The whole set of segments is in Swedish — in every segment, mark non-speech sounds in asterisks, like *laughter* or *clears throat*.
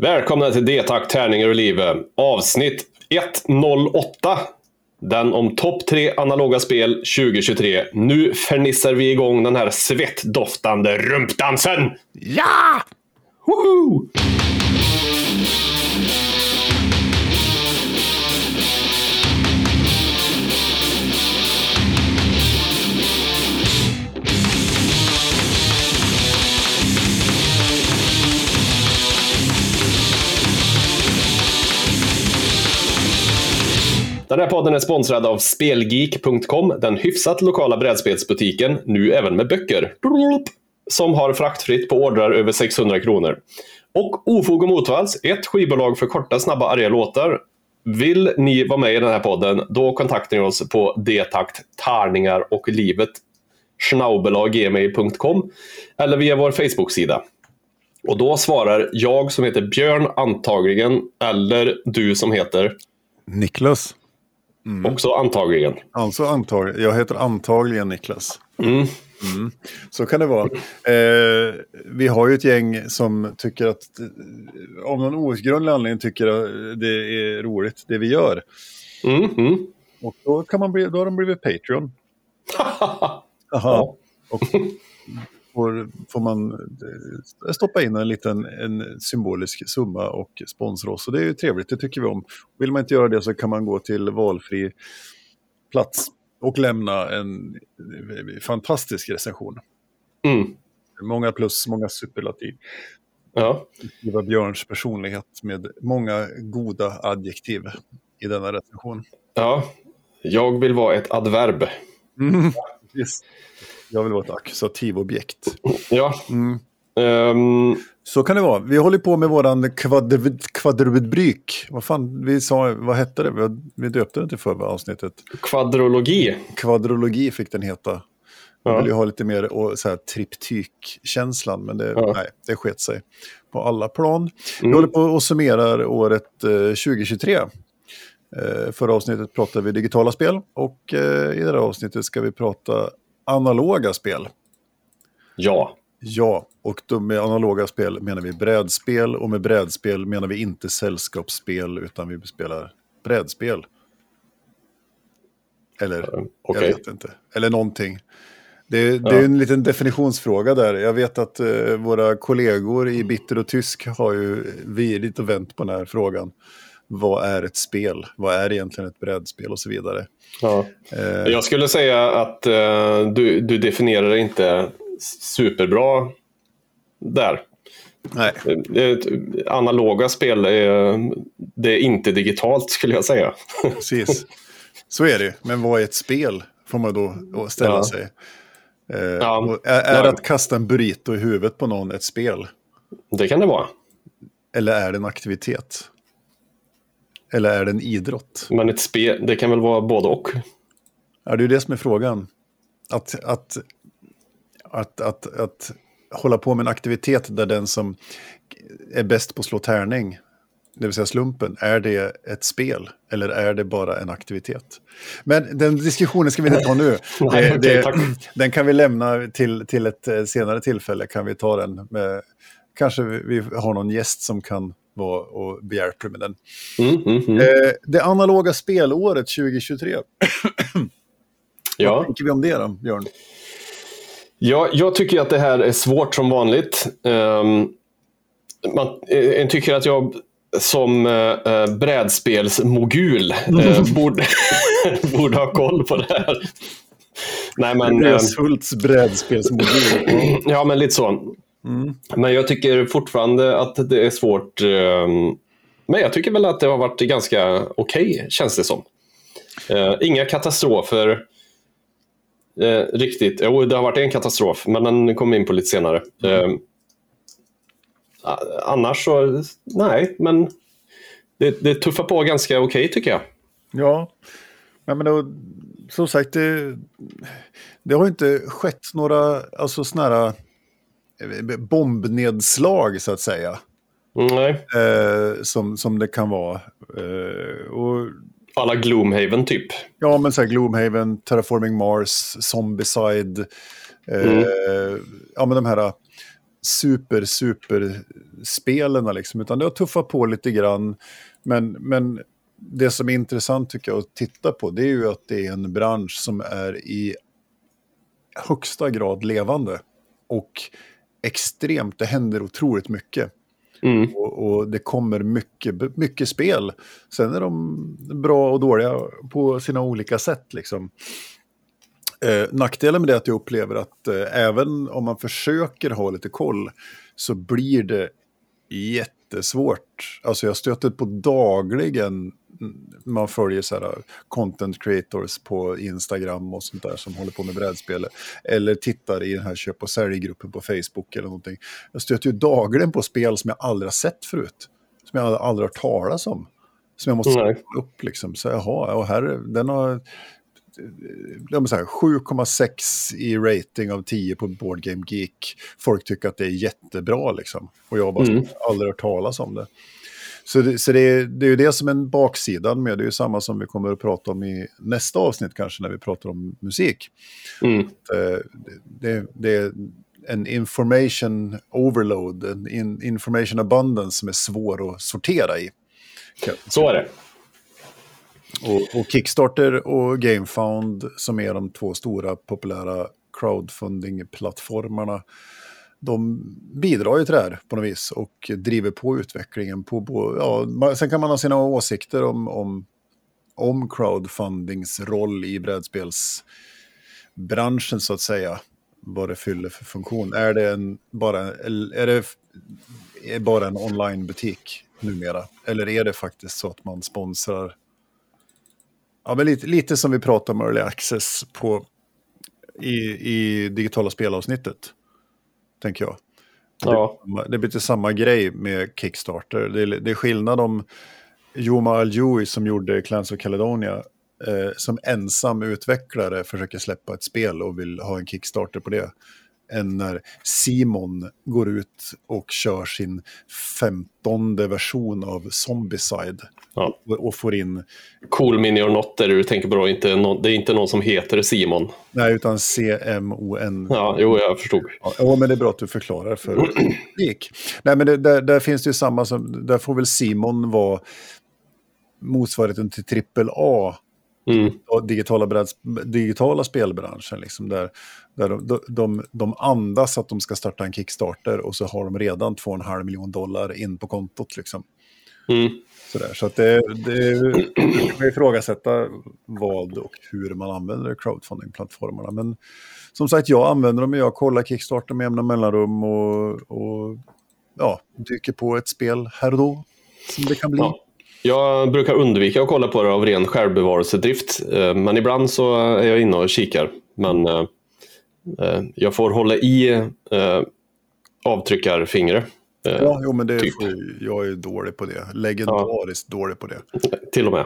Välkomna till D-tack, tärningar och livet. Avsnitt 108. Den om topp 3 analoga spel 2023. Nu förnissar vi igång den här svettdoftande rumpdansen! Ja! Woho! Den här podden är sponsrad av Spelgeek.com, den hyfsat lokala brädspelsbutiken, nu även med böcker. Som har fraktfritt på ordrar över 600 kronor. Och Ofog och Motvalls, ett skivbolag för korta, snabba, arga låtar. Vill ni vara med i den här podden, då kontaktar ni oss på detakt, tärningar och livet schnaubelaggmail.com eller via vår Facebook-sida. Och då svarar jag som heter Björn antagligen, eller du som heter Niklas också antagligen. Alltså antagligen. Jag heter antagligen Niklas. Mm. Mm. Så kan det vara. Eh, vi har ju ett gäng som tycker att, eh, av någon outgrundlig anledning tycker att det är roligt det vi gör. Mm, mm. Och då, kan man bli, då har de blivit Patreon. *laughs* Aha. Ja. Och *laughs* får, får man eh, stoppa in en liten en symbolisk summa och sponsra oss. Och det är ju trevligt, det tycker vi om. Vill man inte göra det så kan man gå till valfri plats och lämna en fantastisk recension. Mm. Många plus, många superlativ. Ja. Beskriva Björns personlighet med många goda adjektiv i denna recension. ja, jag vill vara ett adverb. Mm. *laughs* Yes. Jag vill vara ett ackusativobjekt. Ja. Mm. Ehm, Så kan det vara. Vi håller på med våran kvadr kvadrubrik. Vad fan, vi sa, vad hette det? Vi, vi döpte den till förra avsnittet. kvadrologi. Kvadrologi fick den heta. Ja. vill ju ha lite mer och, så här, triptykkänslan, men det, Ja. nej, det sket sig på alla plan. Vi Mm. håller på och summerar året eh, 2023. Eh, förra avsnittet pratade vi digitala spel och eh, i det här avsnittet ska vi prata analoga spel. Ja. Ja, och med analoga spel menar vi brädspel och med brädspel menar vi inte sällskapsspel utan vi spelar brädspel. Eller, Okej. jag vet inte. Eller någonting. Det, det är Ja. en liten definitionsfråga där. Jag vet att eh, våra kollegor i Bitter och Tysk har ju vidit och vänt på den här frågan. Vad är ett spel? Vad är egentligen ett brädspel och så vidare. ja. Eh, Jag skulle säga att eh, du, du definierar inte superbra där. nej, Det är ett- Analoga spel är, det är inte digitalt skulle jag säga. precis. Så är det ju. Men vad är ett spel? Får man då ställa Ja. sig. Eh, Ja. är är Ja. att kasta en burrito i huvudet på någon ett spel? Det kan det vara. Eller är det en aktivitet? Eller är det en idrott? Men ett spel, det kan väl vara både och. Ja, det är det som är frågan. Att, att, att, att, att hålla på med en aktivitet där den som är bäst på att slå tärning, det vill säga slumpen, är det ett spel eller är det bara en aktivitet? Men den diskussionen ska vi inte ta nu. *laughs* Nej, Det- det- den kan vi lämna till, till ett senare tillfälle. Kan vi ta den med, kanske vi har någon gäst som kan vara och behjälplig med den. Mm, mm, mm. Eh, det analoga spelåret 2023. Vad Ja. tänker vi om det då, Björn? Ja, jag tycker att det här är svårt som vanligt. Ehm, man, eh, en tycker att jag som uh, brädspelsmogul eh, *laughs* borde, *laughs* borde ha koll på det här. Nej, men, Andreas Hults brädspelsmodul. *clears throat* ja, men lite så. Mm. Men jag tycker fortfarande att det är svårt. Ehm, men jag tycker väl att det har varit ganska okej, känns det som. Eh, inga katastrofer. Eh, riktigt. Jo, det har varit en katastrof, men den kommer vi in på lite senare. Mm. annars så, nej, men det, det tuffar på ganska okej tycker jag. Ja, ja men då, som sagt, det, det har inte skett några alltså, såna här bombnedslag så att säga. Nej, Eh, som, som det kan vara. Eh, och, alla Gloomhaven typ. ja, men så här Gloomhaven, Terraforming Mars, Zombicide. Eh, Mm. Ja, men de här super, super spelen liksom, utan det har tuffat på lite grann. Men, men det som är intressant tycker jag att titta på, det är ju att det är en bransch som är i högsta grad levande. Och extremt, det händer otroligt mycket. Mm. Och, och, det kommer mycket, mycket spel. Sen är de bra och dåliga på sina olika sätt. Liksom. Eh, nackdelen med det är att jag upplever att eh, även om man försöker ha lite koll så blir det jättesvårt. Alltså jag stöter på dagligen man följer så här content creators på Instagram och sånt där som håller på med brädspel. Eller tittar i den här köp och säljgruppen på Facebook eller någonting. Jag stöter ju dagligen på spel som jag aldrig har sett förut. Som jag aldrig har hört talas om. Som jag måste mm. upp liksom. Så jaha, och här, den har 7,6 i rating av 10 på Board Game Geek. Folk tycker att det är jättebra liksom. Och jag har bara mm. aldrig hört talas om det. Så, det, så det, är, det är ju det som är en baksida med det. är ju samma som vi kommer att prata om i nästa avsnitt kanske när vi pratar om musik. Mm. Det, det, det, är en information overload, en in, information abundance som är svår att sortera i. Så är det. Och, och, Kickstarter och Gamefound som är de två stora populära crowdfunding-plattformarna de bidrar ju till det här på något vis och driver på utvecklingen. På, på, ja, sen kan man ha sina åsikter om, om, om crowdfundings roll i brädspelsbranschen så att säga. Vad det fyller för funktion. Är det, en, bara, är det är bara en onlinebutik numera? Eller är det faktiskt så att man sponsrar Ja, men lite, lite som vi pratade om Early Access på, i, i digitala spelavsnittet tänker jag. Ja. Det, blir inte samma grej med Kickstarter. Det är, det är skillnad om Joma Al som gjorde Clans of Caledonia eh, som ensam utvecklare försöker släppa ett spel och vill ha en Kickstarter på det än när Simon går ut och kör sin femtonde version av Zombicide. Ja. Och, får in... Cool Mini or Not där du tänker på då, inte no, det är inte någon som heter Simon. Nej, utan C-M-O-N. Ja, jo, jag förstod. Ja, men det är bra att du förklarar för *clears throat* publik. Nej, men det, där, där, finns det ju samma som, där får väl Simon vara motsvarigheten till trippel A Mm. digitala, bräds, digitala spelbranschen. Liksom, där där de, de, de andas att de ska starta en Kickstarter och så har de redan 2,5 miljoner dollar in på kontot. Liksom. Mm. Sådär, så att det, det man ifrågasätta vad och hur man använder crowdfunding-plattformarna. Men som sagt, jag använder dem. Jag kollar Kickstarter med jämna mellanrum och, och ja, dyker på ett spel här och då. Som det kan bli. Ja. Jag brukar undvika att kolla på det av ren självbevarelsedrift. Eh, men ibland så är jag inne och kikar. Men eh, eh, jag får hålla i avtryckarfingret. Ja, jo, men det typ. får, jag är dålig på det. Legendariskt ja. dålig på det. Till och med.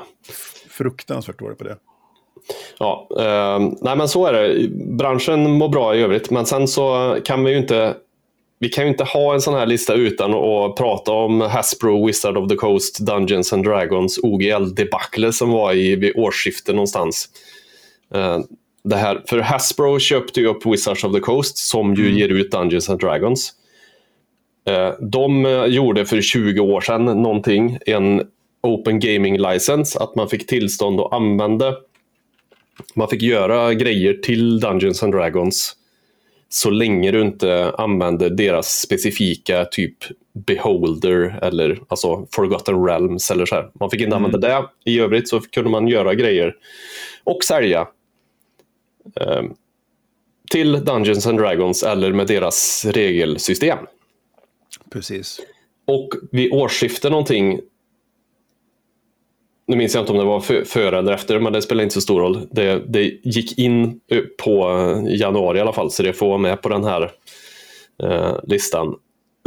Fruktansvärt dålig på det. Ja, eh, nej men så är det. Branschen mår bra i övrigt, men sen så kan vi ju inte vi kan ju inte ha en sån här lista utan att prata om Hasbro Wizard of the Coast Dungeons and Dragons OGL-debacle som var i, vid årsskiftet någonstans. Uh, det här, för Hasbro köpte ju upp Wizards of the Coast som ju mm. ger ut Dungeons and Dragons. Uh, de uh, gjorde för 20 år sedan någonting, en Open Gaming License, att man fick tillstånd att använda man fick göra grejer till Dungeons and Dragons så länge du inte använder deras specifika typ Beholder eller alltså Forgotten Realms eller så här. Man fick inte mm. använda det. I övrigt så kunde man göra grejer och sälja eh, till Dungeons and Dragons eller med deras regelsystem. Precis. Och vid årsskiftet någonting nu minns jag inte om det var före eller efter, men det spelar inte så stor roll. Det, det gick in eh, på eh, januari i alla fall, så det får vara med på den här eh, listan.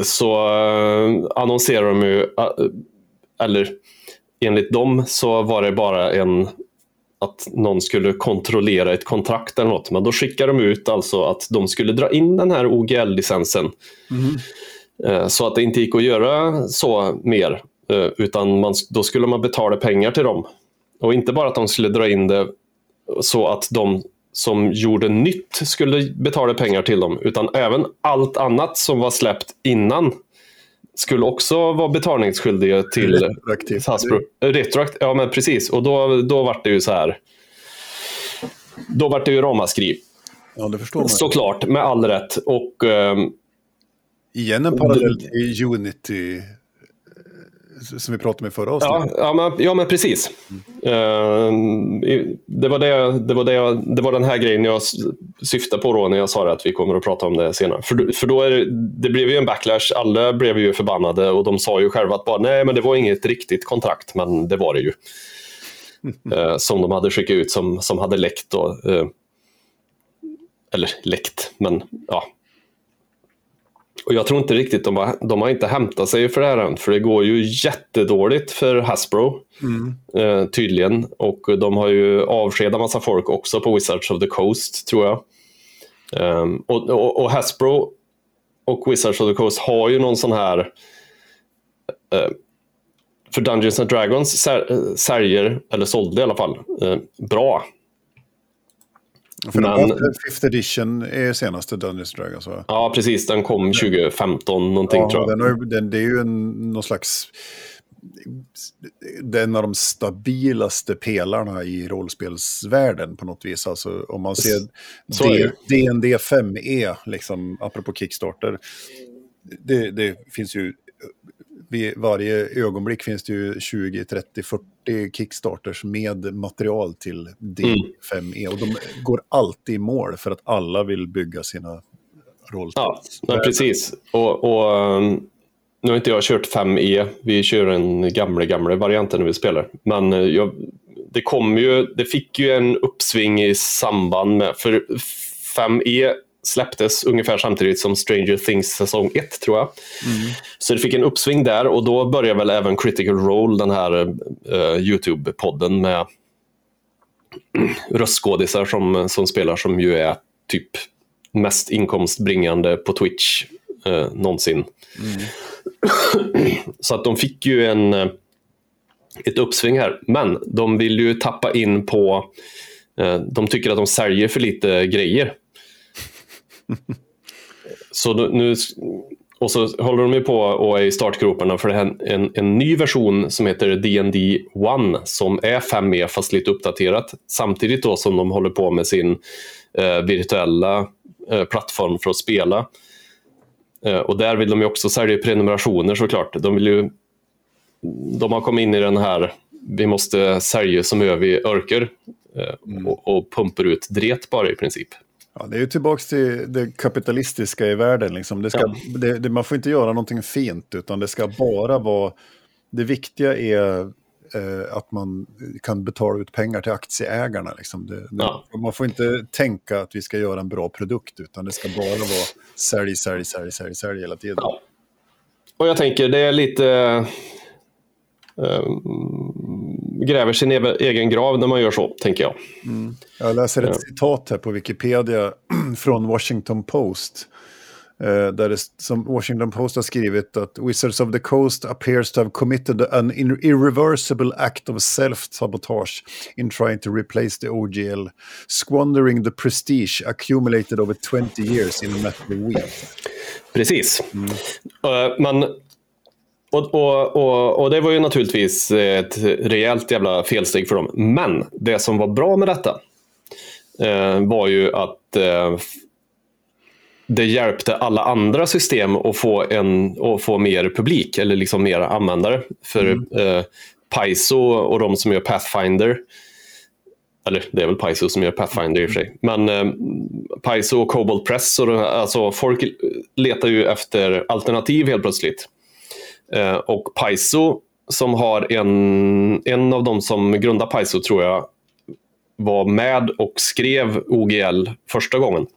Så eh, annonserar de ju, eh, eller enligt dem så var det bara en att någon skulle kontrollera ett kontrakt eller något. Men då skickade de ut alltså att de skulle dra in den här OGL-licensen. Mm. Eh, så att det inte gick att göra så mer. Eh, utan man, då skulle man betala pengar till dem. Och inte bara att de skulle dra in det så att de som gjorde nytt skulle betala pengar till dem, utan även allt annat som var släppt innan skulle också vara betalningsskyldiga till Retroaktivt. Hasbro. Retroakt, ja men precis. Och då, då var det ju så här. Då var det ju ramaskri. Ja, det förstår man. Såklart, med all rätt. Och ehm, Igen en parallell till Unity eh, som vi pratade om i förra avsnittet. Ja, ja, men, ja, men precis. I- det, var det, det, var det, det var den här grejen jag syftade på då när jag sa att vi kommer att prata om det senare. För, för då är det, det blev ju en backlash, alla blev ju förbannade och de sa ju själva att bara, nej men det var inget riktigt kontrakt, men det var det ju. Eh, som de hade skickat ut som, som hade läckt. Då, eh, eller läckt, men ja. Och jag tror inte riktigt de har, de har inte hämtat sig för det här än, för det går ju jättedåligt för Hasbro. Eh, tydligen. Och de har ju avskedat massa folk också på Wizards of the Coast, tror jag. Ehm, och, och, och Hasbro och Wizards of the Coast har ju någon sån här... eh, för Dungeons and Dragons sär- eh, säljer, eller sålde i alla fall, eh, bra. För Men-. Fifth edition är senaste Dungeons Dragons va? Ja, precis. Den kom 2015 någonting, Ja, tror jag. den har, den, det är ju en, någon slags... Det är en av de stabilaste pelarna i rollspelsvärlden på något vis. Alltså om man ser DND 5E, liksom, apropå Kickstarter. Det, det finns ju... Vid varje ögonblick finns det ju 20, 30, 40 Kickstarters med material till D5E. Och de går alltid i mål för att alla vill bygga sina rollspel. Ja, men precis. Och, och, um, nu har inte jag kört 5E. Vi kör den gamla, gamla varianten när vi spelar. Men eh, jag, det kom ju, det fick ju en uppsving i samband med, för 5E släpptes ungefär samtidigt som Stranger Things säsong 1 tror jag. Så det fick en uppsving där och då började väl även Critical Role, den här uh, YouTube-podden med röstskådisar som, som spelar som ju är typ mest inkomstbringande på Twitch eh, någonsin. *clears throat* Så att de fick ju en, eh, ett uppsving här. Men de vill ju tappa in på... Eh, de tycker att de säljer för lite grejer. *laughs* Så nu, och så håller de ju på och är i startgroparna för en, en, en ny version som heter D&D 1 som är 5e fast lite uppdaterat. Samtidigt då som de håller på med sin eh, virtuella eh, plattform för att spela. Eh, och där vill de ju också sälja prenumerationer såklart. De, vill ju, de har kommit in i den här, vi måste sälja som över vi örker eh, och, och pumpar ut dret bara i princip. Ja, det är ju tillbaka till det kapitalistiska i världen. Liksom. Det ska, Ja. det, det, man får inte göra någonting fint, utan det ska bara vara... Det viktiga är eh, att man kan betala ut pengar till aktieägarna. Liksom. Det, Ja. Man får inte tänka att vi ska göra en bra produkt, utan det ska bara vara sälj, sälj, sälj, sälj, sälj hela tiden. Ja. Och jag tänker, det är lite... eh, gräver sin egen grav när man gör så, tänker jag. Jag läser ett citat här på Wikipedia *clears throat* från Washington Post. eh, Där det, som Washington Post har skrivit att Wizards of the Coast appears to have committed an ir- irreversible act of self-sabotage in trying to replace the OGL, squandering the prestige accumulated over 20 years in a matter of weeks. Precis. Eh, men, och, och, och, och det var ju naturligtvis ett rejält jävla felsteg för dem. Men det som var bra med detta eh, var ju att eh, det hjälpte alla andra system att få, en, att få mer publik, eller liksom mer användare. För eh, Paizo och de som gör Pathfinder, eller det är väl Paizo som gör Pathfinder i och för sig, men eh, Paizo och Cobalt Press, och, alltså folk letar ju efter alternativ helt plötsligt. Eh, och Paizo som har en, en av de som grundade Paizo tror jag var med och skrev OGL första gången.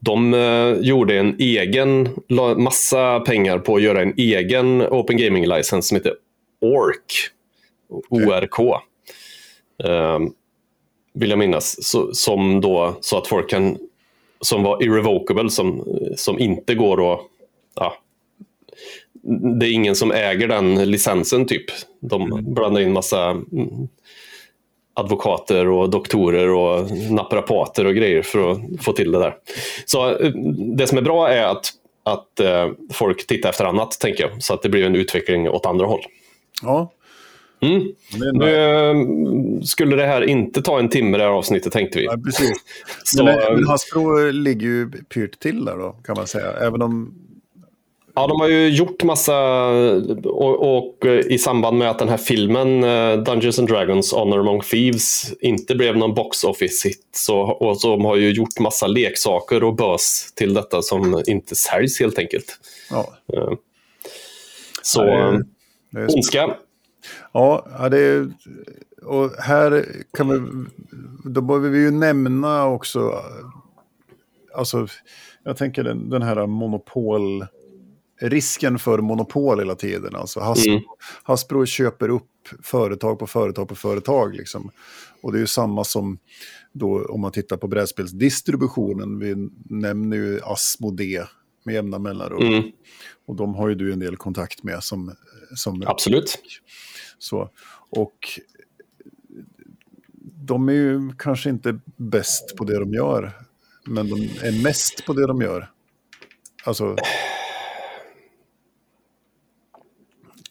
De eh, gjorde en egen, la massa pengar på att göra en egen Open Gaming License som heter ORK. ORK. Eh, vill jag minnas. Så, som då, så att folk kan, som var irrevocable, som, som inte går att, ja, det är ingen som äger den licensen typ. De blandar in massa mm, advokater och doktorer och naprapater och grejer för att få till det där. Så eh, det som är bra är att, att eh, folk tittar efter annat, tänker jag. Så att det blir en utveckling åt andra håll. Ja. Mm. Nu eh, skulle det här inte ta en timme, det här avsnittet, tänkte vi. Ja, precis. *laughs* Så, men, men Hasbro ligger ju pyrt till där då, kan man säga. Även om Ja, de har ju gjort massa och, och, i samband med att den här filmen uh, Dungeons and Dragons Honor Among Thieves inte blev någon box office hit så, och så de har ju gjort massa leksaker och bös till detta som inte säljs helt enkelt. Ja. Uh, så ja, ondska. Ja, det är, och här kan vi, då behöver vi ju nämna också, alltså jag tänker den, den här monopol risken för monopol hela tiden. Alltså Hasbro, mm. Hasbro köper upp företag på företag på företag. Liksom. Och det är ju samma som då om man tittar på brädspelsdistributionen. Vi nämner ju Asmodee med jämna mellanrum. Mm. Och de har ju du en del kontakt med som... som Absolut. Så, och de är ju kanske inte bäst på det de gör. Men de är mest på det de gör. Alltså...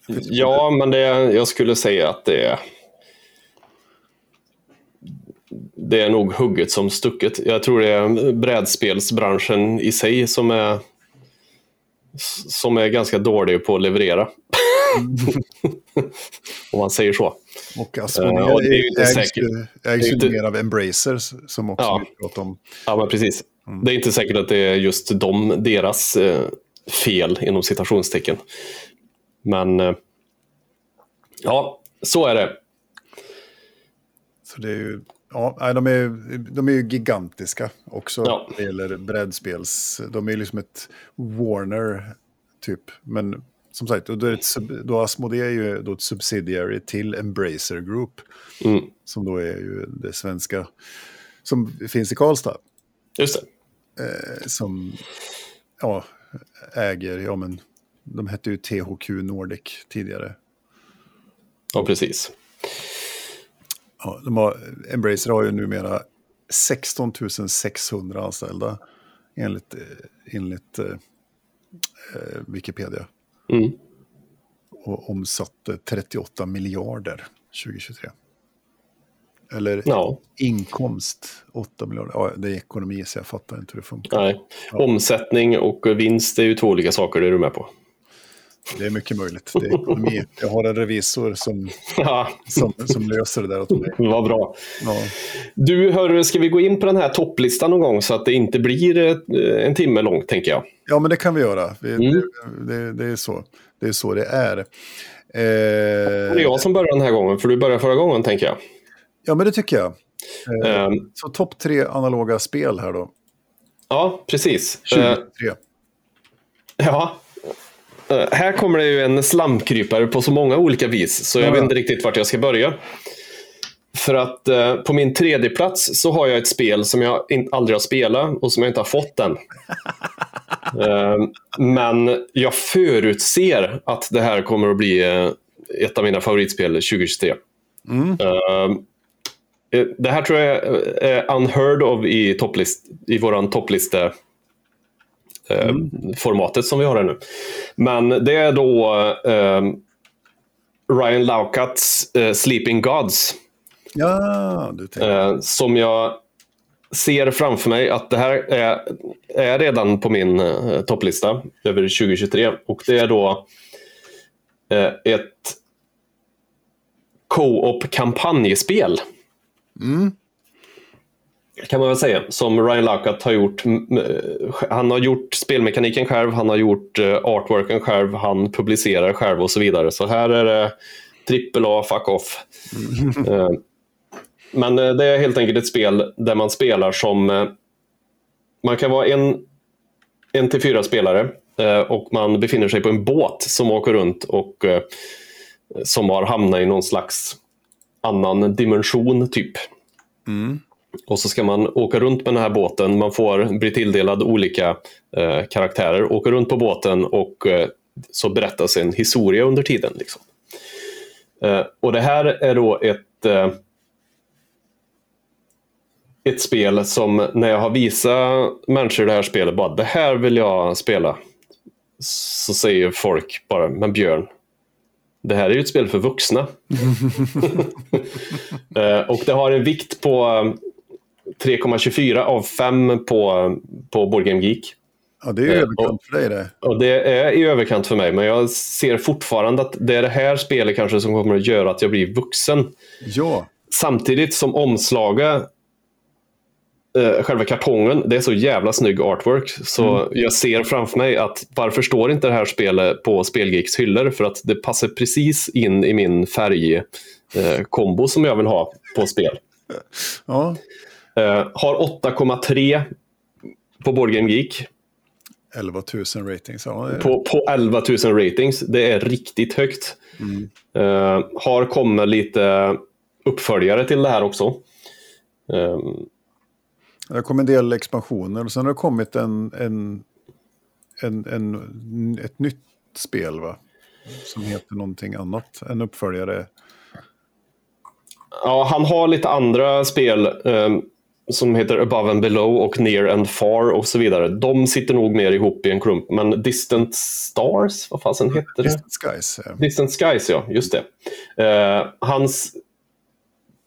Ja, men det, jag skulle säga att det är det är nog hugget som stucket. Jag tror det är brädspelsbranschen i sig som är som är ganska dålig på att leverera. *laughs* Om man säger så. Och Asmodee uh, och det är ju inte ägs, säkert. ägs ju inte... mer av Embracers som också ja. pratar om. Ja, men precis. Mm. Det är inte säkert att det är just de, deras eh, fel inom citationstecken. Men eh, ja, så är det. Så det är ju, ja, de är, de är ju gigantiska också ja. när det gäller brädspels. De är liksom ett Warner typ. Men som sagt, då är ett, då Asmodee är ju då ett subsidiary till Embracer Group. Mm. Som då är ju det svenska som finns i Karlstad. Just det. Eh, som ja, äger, ja men de hette ju THQ Nordic tidigare. Ja, precis. Ja, de har, Embracer har ju numera 16 600 anställda enligt, eh, enligt eh, eh, Wikipedia. Mm. Och omsatte 38 miljarder 2023. Eller ja. inkomst 8 miljarder. Ja, det är ekonomi så jag fattar inte hur det funkar. Nej. Ja. Omsättning och vinst är ju två olika saker, det är du med på. Det är mycket möjligt. Det är ekonomi. Jag har en revisor som, *laughs* ja. som, som löser det där åt mig. *laughs* Vad bra. Ja. Du, hör, ska vi gå in på den här topplistan någon gång så att det inte blir eh, en timme långt, tänker jag? Ja, men det kan vi göra. Vi, mm. det, det, det, är så. det är så det är. Eh... Det är jag som börjar den här gången, för du började förra gången, tänker jag. Ja, men det tycker jag. Eh, um, så topp tre analoga spel här då. Ja, precis. 23. Uh, ja, här kommer det ju en slamkrypare på så många olika vis, så jag mm. vet inte riktigt vart jag ska börja. För att uh, på min tredje plats så har jag ett spel som jag in, aldrig har spelat och som jag inte har fått än. uh, *laughs* men jag förutser att det här kommer att bli ett av mina favoritspel 2023. Mm. det här tror jag är unheard of i, topplist, i vår topplista Eh, mm. formatet som vi har här nu. Men det är då eh, Ryan Laukats eh, Sleeping Gods. Ja, du eh, som jag ser framför mig att det här är, är redan på min eh, topplista över 2023. Och det är då eh, ett co-op kampanjspel. Mm kan man väl säga, som Ryan Laukat har gjort. Han har gjort spelmekaniken själv, han har gjort eh, artworken själv, han publicerar själv och så vidare. Så här är det trippel A, fuck off. Mm. Men eh, det är helt enkelt ett spel där man spelar som... Man kan vara en, en till fyra spelare och man befinner sig på en båt som åker runt och som har hamnat i någon slags annan dimension typ. Mm. Och så ska man åka runt med den här båten. Man får bli tilldelad olika eh, karaktärer, åka runt på båten och eh, så berättas en historia under tiden. Liksom. Eh, och det här är då ett, eh, ett spel som när jag har visat människor det här spelet, bara det här vill jag spela. Så säger folk bara, men Björn, det här är ju ett spel för vuxna. *laughs* Eh, och det har en vikt på eh, 3,24 av 5 på, på Board Game Geek. Ja, det är ju Eh, överkant för dig det. Och det är i överkant för mig, men jag ser fortfarande att det är det här spelet kanske som kommer att göra att jag blir vuxen. Ja, Samtidigt som omslaget, eh, själva kartongen, det är så jävla snygg artwork. Så jag ser framför mig att varför står inte det här spelet på Spelgeeks hyllor? För att det passar precis in i min färgkombo eh, som jag vill ha på spel. ja. Eh, har 8,3 på Board Game Geek. 11 000 ratings. Ja, är- På, på 11 000 ratings. Det är riktigt högt. Eh, har kommit lite uppföljare till det här också. Eh, Det har kommit en del expansioner och sen har det kommit en, en, en, en, ett nytt spel va? Som heter någonting annat. En uppföljare. Ja, han har lite andra spel eh, som heter Above and Below och Near and Far och så vidare. De sitter nog mer ihop i en klump. Men Distant Stars, vad fasen heter det? Distant Skies. Distant Skies, ja. Just det. Eh, hans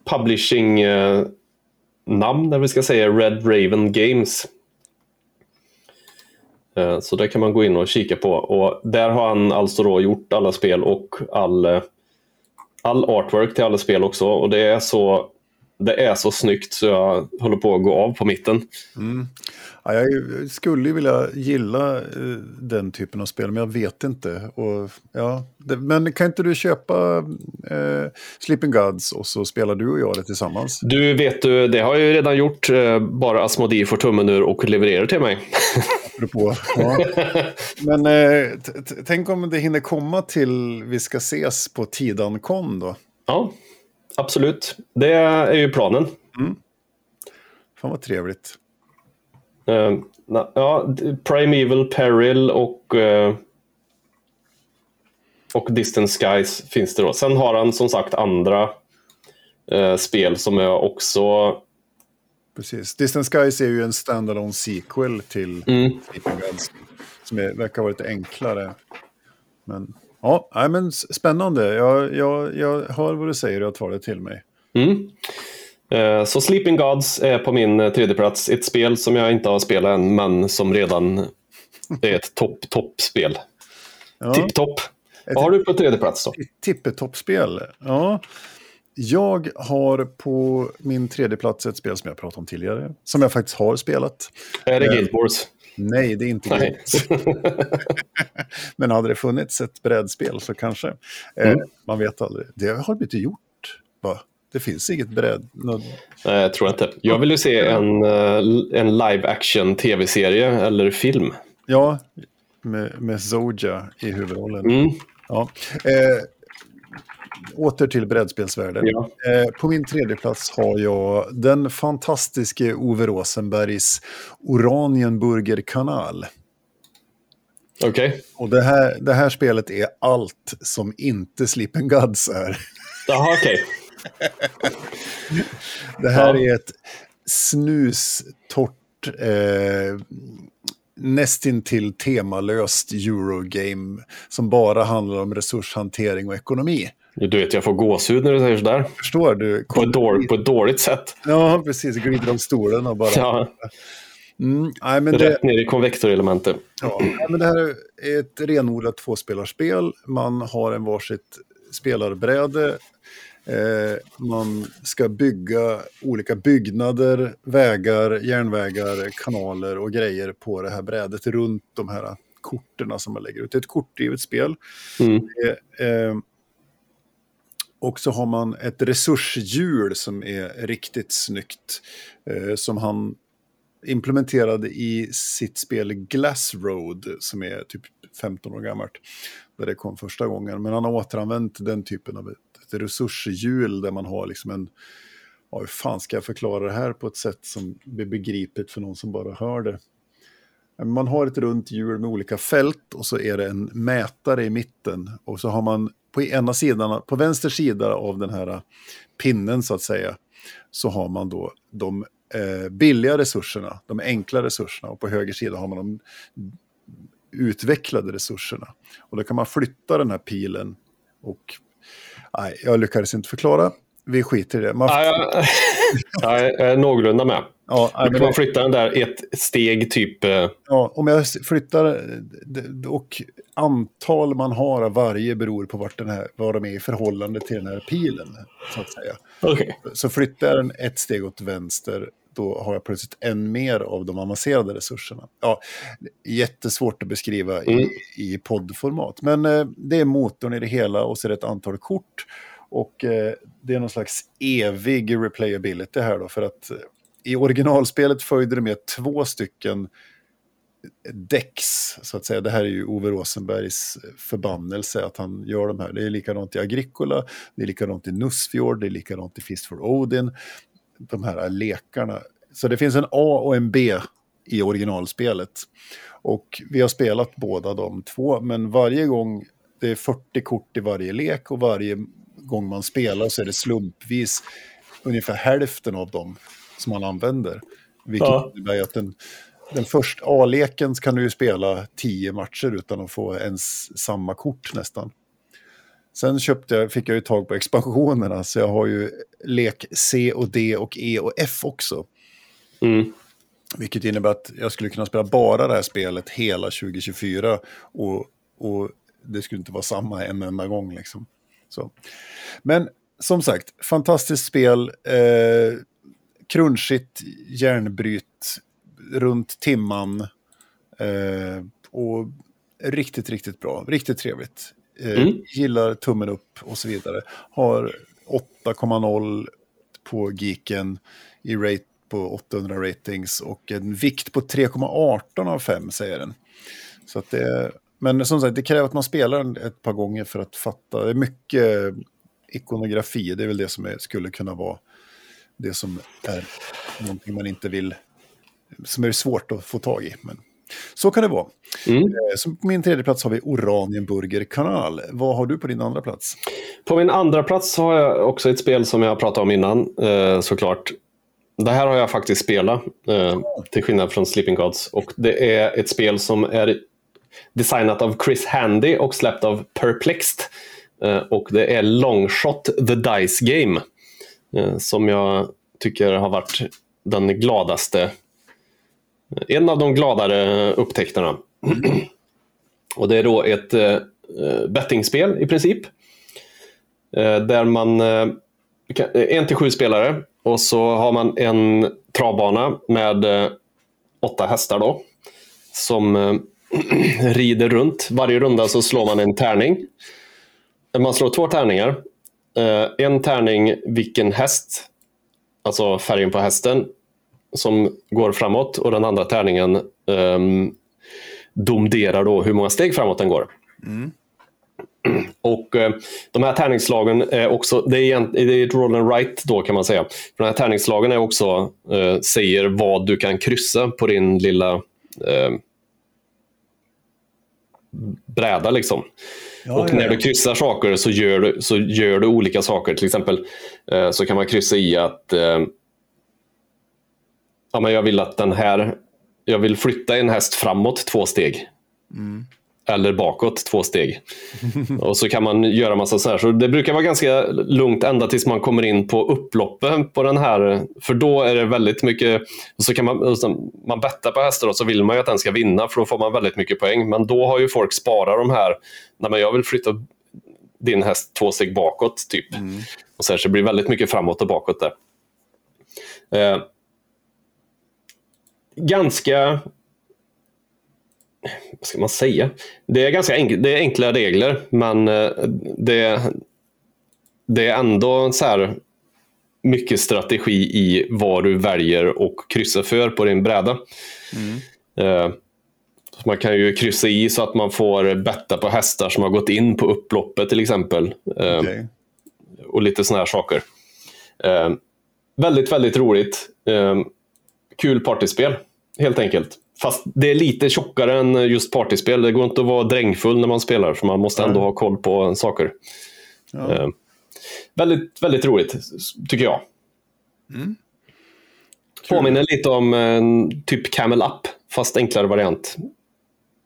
publishing eh, vi ska säga, Red Raven Games. Eh, så det kan man gå in och kika på. Och där har han alltså då gjort alla spel och all, eh, all artwork till alla spel också. Och det är så det är så snyggt så jag håller på att gå av på mitten. Ja, jag skulle vilja gilla eh, den typen av spel, men jag vet inte. Och, ja, det, men kan inte du köpa eh, Sleeping Gods och så spelar du och jag det tillsammans? Du vet du, det har jag ju redan gjort. eh, Bara Asmodee får tummen ur och levererar till mig. *laughs* Apropå, ja. Men eh, tänk om det hinner komma till vi ska ses på Tidankon då. Ja, absolut. Det är ju planen. Fan vad trevligt. Eh, na- ja, Primeval Peril och, eh, och Distant Skies finns det då. Sen har han som sagt andra eh, spel som jag också... Precis. Distant Skies är ju en standalone sequel till Mm. Sleeping Gods. Som är, verkar vara lite enklare. Men, ja, nej, men spännande. Jag, jag, jag hör vad du säger och jag tar det till mig. Mm. Eh, Så Sleeping Gods är på min eh, tredje plats. Ett spel som jag inte har spelat än, men som redan är ett topp, toppspel. Ja. Tipp-topp. Vad har du på tredje plats då? Tippetoppspel. Ja. Jag har på min tredje plats ett spel som jag pratade om tidigare. Som jag faktiskt har spelat. Är det Guild Wars? Nej, det är inte det. *laughs* Men hade det funnits ett brädspel så kanske. Eh, Mm. man vet aldrig. Det har blivit gjort. Va? Det finns inget bräd. Nå- Nej, jag tror inte. Jag vill ju se en, eh, en live action tv-serie eller film. Ja, med, med Zoja i huvudrollen. Mm. Ja. Eh, åter till brädspelsvärlden. Ja. Eh, på min tredje plats har jag den fantastiske Ove Rosenbergs Oranienburger kanal. Okej. Och det här, det här spelet är allt som inte Sleeping Gods är. Jaha, okej. Det här Ja. är ett snustort, eh, nästintill temalöst Eurogame som bara handlar om resurshantering och ekonomi. Du vet, jag får gåshud när du säger sådär. Förstår du? På ett, dåligt, på ett dåligt sätt. Ja, precis. Glider om stolen och bara... Ja, Mm, nej, men det, rätt ner i konvektorelementet. ja, nej, men det här är ett renodlat tvåspelarspel. Man har en varsitt spelarbräde. Eh, man ska bygga olika byggnader, vägar, järnvägar, kanaler och grejer på det här brädet runt de här korten som man lägger ut. Det är ett kortdrivet spel. Mm. Eh, eh, och så har man ett resurshjul som är riktigt snyggt. Eh, som han implementerade i sitt spel Glass Road som är typ 15 år gammalt. Där det kom första gången. Men han har återanvänt den typen av ett, ett resurshjul där man har liksom en... Ja, hur fan ska jag förklara det här på ett sätt som blir begripligt för någon som bara hör det? Man har ett runt hjul med olika fält och så är det en mätare i mitten. Och så har man på ena sidan, på vänster sida av den här pinnen så att säga, så har man då de eh, billiga resurserna, de enkla resurserna och på höger sida har man de utvecklade resurserna. Och då kan man flytta den här pilen och nej, jag lyckades inte förklara. Vi skiter i det. Man... Ja, jag, är någorlunda med. Ja, du kan man flytta den där ett steg typ. Eh, ja, om jag flyttar och antal man har av varje beror på vart den här, var de är i förhållande till den här pilen. Så att säga. Okay. Så flyttar jag den ett steg åt vänster då har jag plötsligt än mer av de avancerade resurserna. Ja, jättesvårt att beskriva mm. i, i poddformat. Men eh, det är motorn i det hela och så är det ett antal kort. Och eh, det är någon slags evig replayability här då. För att eh, i originalspelet följde det med två stycken eh, Dex, så att säga. Det här är ju Ove Rosenbergs eh, förbannelse att han gör de här. Det är likadant i Agricola, det är likadant i Nussfjord, det är likadant i Fist for Odin de här lekarna. Så det finns en A och en B i originalspelet. Och vi har spelat båda de två, men varje gång det är 40 kort i varje lek och varje gång man spelar så är det slumpvis ungefär hälften av dem som man använder. Vilket ja. innebär att den, den första A-leken kan du ju spela tio matcher utan att få ens samma kort nästan. Sen köpte fick jag ju tag på expansionerna, så jag har ju lek C och D och E och F också. Mm. Vilket innebär att jag skulle kunna spela bara det här spelet hela 2024 och, och det skulle inte vara samma en enda gång. Liksom. Så. Men som sagt, fantastiskt spel. Eh, crunchigt järnbryt runt timman. Eh, och riktigt, riktigt bra. Riktigt trevligt. Eh, mm. Gillar tummen upp och så vidare. Har 8,0 på Geeken i rate på 800 ratings och en vikt på 3,18 av 5 säger den. Så att det, men som sagt, det kräver att man spelar den ett par gånger för att fatta. Det är mycket ikonografi, det är väl det som är, skulle kunna vara det som är någonting man inte vill, som är svårt att få tag i. Men så kan det vara. Mm. Eh, så på min tredje plats har vi Oranienburger kanal. Vad har du på din andra plats? På min andra plats har jag också ett spel som jag pratade om innan, eh, såklart. Det här har jag faktiskt spelat, eh, till skillnad från Sleeping Gods. Och det är ett spel som är designat av Chris Handy och släppt av Perplexed. Eh, och det är Longshot The Dice Game. Eh, som jag tycker har varit den gladaste eh, en av de gladare upptäckterna. *clears throat* och det är då ett bettingspel i princip. Där man en till sju spelare och så har man en travbana med åtta hästar då. Som *clears throat* rider runt. Varje runda så slår man en tärning. Man slår två tärningar. Eh, en tärning vilken häst, alltså färgen på hästen som går framåt och den andra tärningen um, domderar då hur många steg framåt den går. Mm. *clears throat* Och uh, de här tärningsslagen är också, det är, en, det är ett roll and right då kan man säga. För de här tärningsslagen är också, uh, säger vad du kan kryssa på din lilla uh, bräda liksom. Ja, och när ja. du kryssar saker så gör du, så gör du olika saker. Till exempel så kan man kryssa i att ja, men jag vill att den här, jag vill flytta en häst framåt två steg. Mm. Eller bakåt två steg. *laughs* och så kan man göra massa så här. Så det brukar vara ganska lugnt ända tills man kommer in på upploppen på den här. För då är det väldigt mycket, så kan man, man bettar på hästar och så vill man ju att den ska vinna för då får man väldigt mycket poäng. Men då har ju folk sparat de här, nej men jag vill flytta din häst två steg bakåt typ. Mm. Och så, här, så det blir väldigt mycket framåt och bakåt där. Eh, ganska... Vad ska man säga? Det är ganska enk det är enkla regler, men eh, det, det är ändå så här mycket strategi i vad du väljer och kryssa för på din bräda. Mm. Uh, man kan ju kryssa i så att man får betta på hästar som har gått in på upploppet till exempel. Uh, okay. Och lite sådana här saker. Väldigt, väldigt roligt kul partyspel, helt enkelt. Fast det är lite tjockare än just partyspel. Det går inte att vara drängfull när man spelar, för man måste ändå ha koll på saker. Ja. Eh, väldigt, väldigt roligt, tycker jag. Mm. Påminner lite om eh, typ Camel Up, fast enklare variant.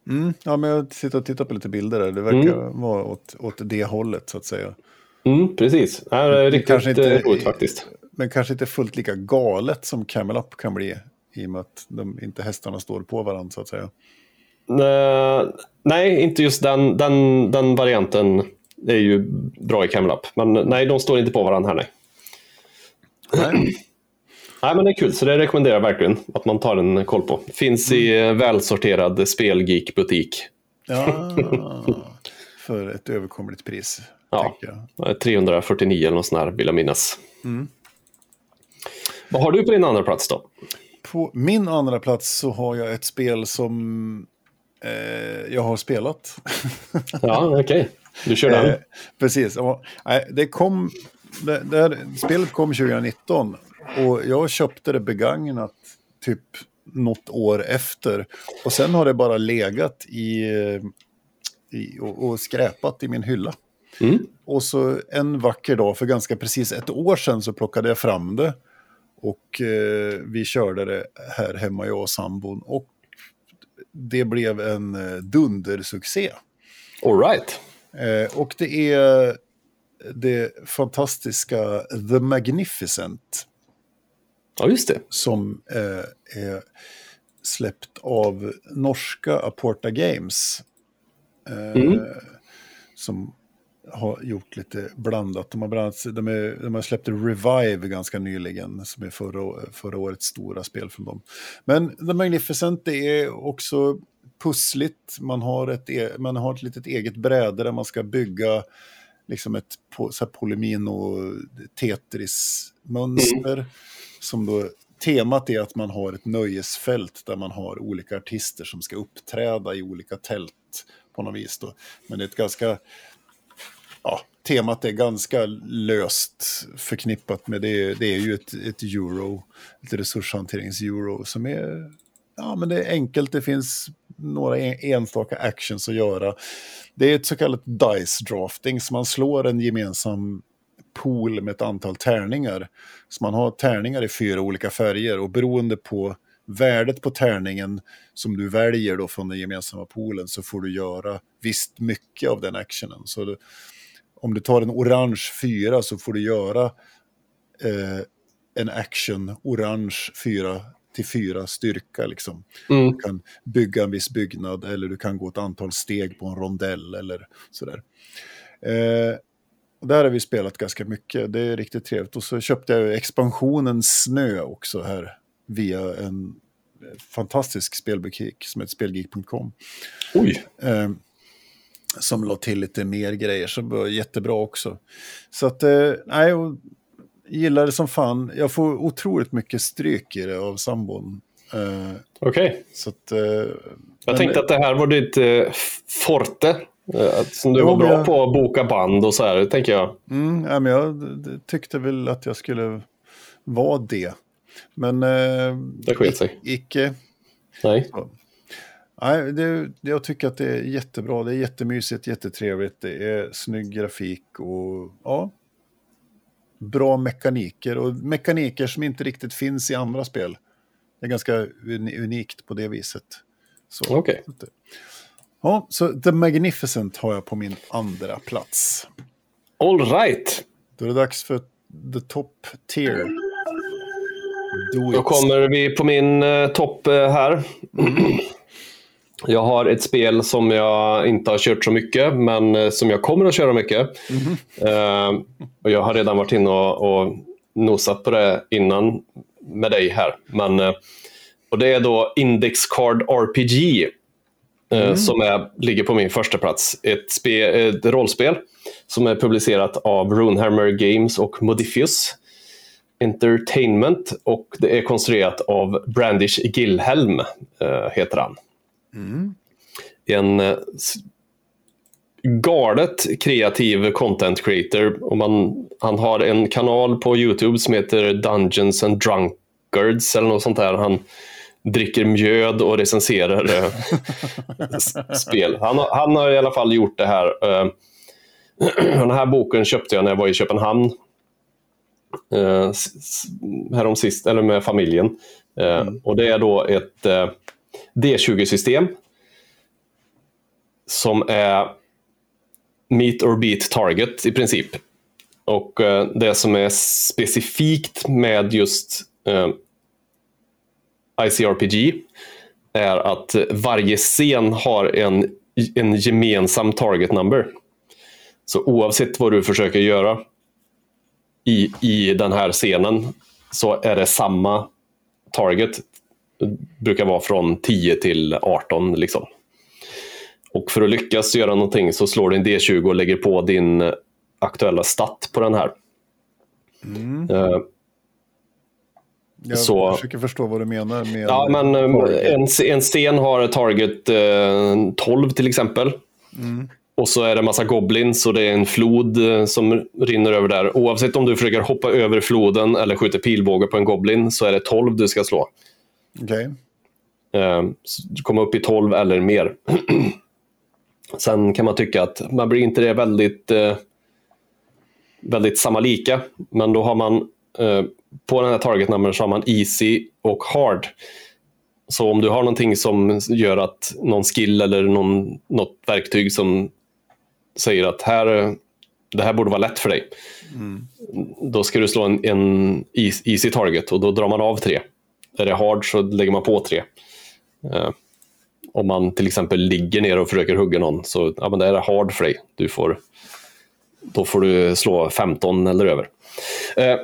Mm, ja, men jag sitter och tittar på lite bilder där. Det verkar mm. vara åt, åt det hållet så att säga. Mm, precis. Det är riktigt roligt faktiskt. Men kanske inte fullt lika galet som Camel Up kan bli. I och med att de, inte hästarna står på varandra så att säga. Nej, inte just den, den, den varianten är ju bra i Camel Up. Men nej, de står inte på varandra här nej. Nej. *clears throat* nej, men det är kul, så det rekommenderar jag verkligen att man tar en koll på. Finns mm. i välsorterad spelgeek-butik. Ja, *laughs* för ett överkomligt pris. Ja, 349 eller något sånt här vill jag minnas. Mm. Vad har du på din andra plats då? På min andra plats så har jag ett spel som eh, jag har spelat. *laughs* ja, okej. Okay. Du kör den. Eh, precis. Det kom, det, det här, spelet kom 2019 och jag köpte det begagnat typ något år efter. Och sen har det bara legat i, i och, och skräpat i min hylla. Mm. Och så en vacker dag för ganska precis ett år sedan så plockade jag fram det. Och eh, vi körde det här hemma, jag och sambon. Och det blev en eh, dundersuccé. All right. Eh, och det är det fantastiska The Magnificent. Ja, just det. Som eh, är släppt av norska Aporta Games. Eh, mm. Som har gjort lite blandat. De har, blandat, de, är, de har släppt Revive ganska nyligen, som är förra, förra årets stora spel från dem. Men The Magnificent det är också pussligt. Man har ett, e, man har ett litet eget bräde där man ska bygga liksom ett så här Polymino Tetris-mönster. Mm. Som då, temat är att man har ett nöjesfält där man har olika artister som ska uppträda i olika tält på något vis. Då. Men det är ett ganska ja, temat är ganska löst förknippat med det. Det är ju ett, ett euro, ett resurshanterings-euro som är, ja men det är enkelt, det finns några enstaka actions att göra. Det är ett så kallat dice drafting, så man slår en gemensam pool med ett antal tärningar. Så man har tärningar i fyra olika färger och beroende på värdet på tärningen som du väljer då från den gemensamma poolen så får du göra visst mycket av den actionen. Så om du tar en orange fyra så får du göra eh, en action orange fyra till fyra styrka. Liksom. Mm. Du kan bygga en viss byggnad eller du kan gå ett antal steg på en rondell eller sådär. Eh, där har vi spelat ganska mycket, det är riktigt trevligt. Och så köpte jag expansionen Snö också här via en fantastisk spelbutik som heter spelgeek.com. Oj! Eh, som la till lite mer grejer, så var jättebra också. Så att, eh, nej, och gillar det som fan. Jag får otroligt mycket stryk i det av sambon. Eh, Okej. Okay. Eh, jag tänkte att det här var ditt eh, forte. Eh, som du jo, var bra jag, på att boka band och så här, tänker jag. Mm, ja, men jag tyckte väl att jag skulle vara det. Men... Eh, det sket sig. Icke. Nej. Så. Nej, det, jag tycker att det är jättebra. Det är jättemysigt, jättetrevligt. Det är snygg grafik och ja, bra mekaniker. Och mekaniker som inte riktigt finns i andra spel. Det är ganska unikt på det viset. Okej. Okay. Ja, så The Magnificent har jag på min andra plats. All right. Då är det dags för the top tier. Då kommer vi på min uh, topp uh, här. *clears throat* Jag har ett spel som jag inte har kört så mycket, men eh, som jag kommer att köra mycket. Mm. Uh, och jag har redan varit inne och, och nosat på det innan med dig här. Men, uh, och det är då Index Card RPG. Uh, mm. Som är, ligger på min första plats. Ett, spe, ett rollspel som är publicerat av Runehammer Games och Modifius Entertainment. Och det är konstruerat av Brandish Gilhelm, heter han. Mm. En eh, galet kreativ content creator. Och man, han har en kanal på YouTube som heter Dungeons and Drunkards eller något sånt där. Han dricker mjöd och recenserar eh, spel. Han, han, har i alla fall gjort det här. Eh, *clears throat* den här boken köpte jag när jag var i Köpenhamn härom sist, eller med familjen. Mm. Och det är då ett D20-system som är meet or beat target i princip. Och eh, det som är specifikt med just eh, ICRPG är att varje scen har en, en gemensam target number. Så oavsett vad du försöker göra i, i den här scenen så är det samma target. Brukar vara från 10 till 18. Liksom. Och för att lyckas göra någonting så slår du en D20 och lägger på din aktuella stat på den här. Mm. Uh, jag så, försöker förstå vad du menar. Med ja, men eh, en, en scen har target uh, 12 till exempel. Mm. Och så är det massa goblins och det är en flod som rinner över där. Oavsett om du försöker hoppa över floden eller skjuter pilbåge på en goblin så är det 12 du ska slå. Okej. Okay. Uh, komma upp i 12 eller mer. *clears throat* Sen kan man tycka att man blir inte det väldigt, eh, väldigt samma lika. Men då har man eh, på den här target number så har man easy och hard. Så om du har någonting som gör att någon skill eller någon, något verktyg som säger att här, det här borde vara lätt för dig. Mm. Då ska du slå en, en easy target och då drar man av tre. Är det hard så lägger man på tre. Eh, om man till exempel ligger ner och försöker hugga någon så ja, men det är hard för dig. Du får, då får du slå 15 eller över. Eh,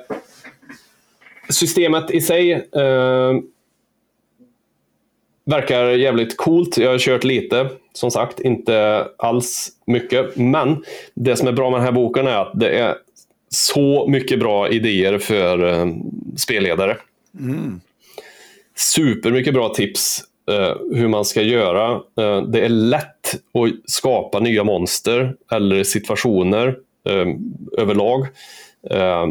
systemet i sig eh, verkar jävligt coolt. Jag har kört lite, som sagt, inte alls mycket. Men det som är bra med den här boken är att det är så mycket bra idéer för eh, spelledare. Mm. Supermycket bra tips eh, hur man ska göra. Eh, det är lätt att skapa nya monster eller situationer eh, överlag. Eh,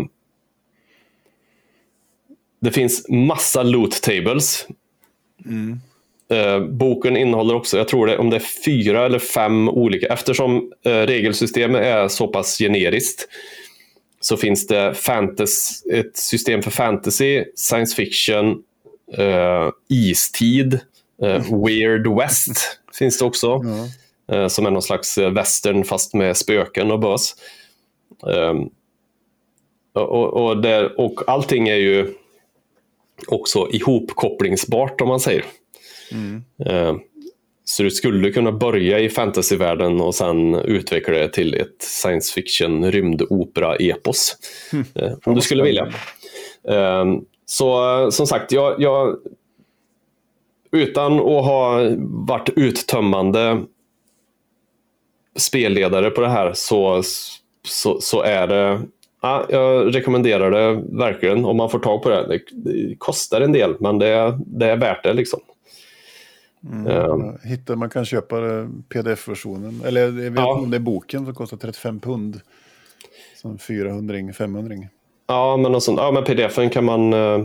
det finns massa loot tables. Mm. Eh, boken innehåller också, jag tror det om det är fyra eller fem olika, eftersom eh, regelsystemet är så pass generiskt så finns det fantasy, ett system för fantasy, science fiction, istid, Uh, Weird West *laughs* finns det också. Ja. Uh, som är någon slags eh, western fast med spöken och bös. Um, och, och, det, och allting är ju också ihopkopplingsbart om man säger. Mm. Uh, så du skulle kunna börja i fantasyvärlden och sen utveckla det till ett science fiction rymdopera-epos. Mm. om du skulle vilja. Um, så som sagt, jag, jag utan att ha varit uttömmande spelledare på det här så, så, så är det Ja, jag rekommenderar det verkligen om man får tag på det. Det, det kostar en del, men det, det är värt det. liksom. Mm, uh, hittar, man kan köpa pdf-versionen, eller jag vet ja. om det är boken som kostar 35 pund. Som 400 500 Ja, men, sånt, ja, men pdf-en kan man... Eh,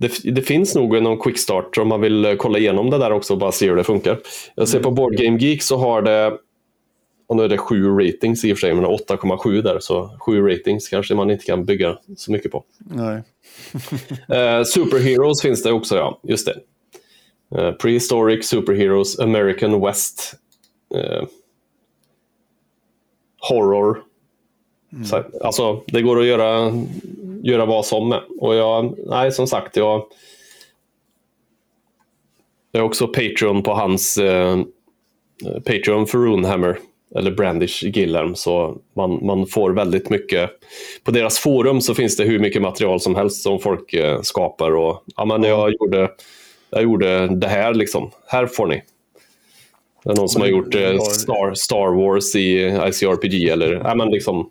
det, det, finns nog någon quickstart om man vill eh, kolla igenom det där också och bara se hur det funkar. Jag ser mm. på Board Game Geek så har det och nu är det sju ratings i och för sig, men 8,7 där, så sju ratings kanske man inte kan bygga så mycket på. Nej. uh, *laughs* Superheroes finns det också, ja. Just det. Uh, Prehistoric, Superheroes, American West. Uh, horror, Mm. Så, alltså, det går att göra, göra vad som med. Och jag, nej, som sagt, jag, jag är också Patreon på hans eh, Patreon för Runehammer, eller Brandish Gillerm, så man, man får väldigt mycket. På deras forum så finns det hur mycket material som helst som folk eh, skapar. Och, ja, men jag, gjorde, jag gjorde det här, liksom. här får ni. Det är någon som har gjort eh, Star, Star Wars i ICRPG eller ja, men liksom,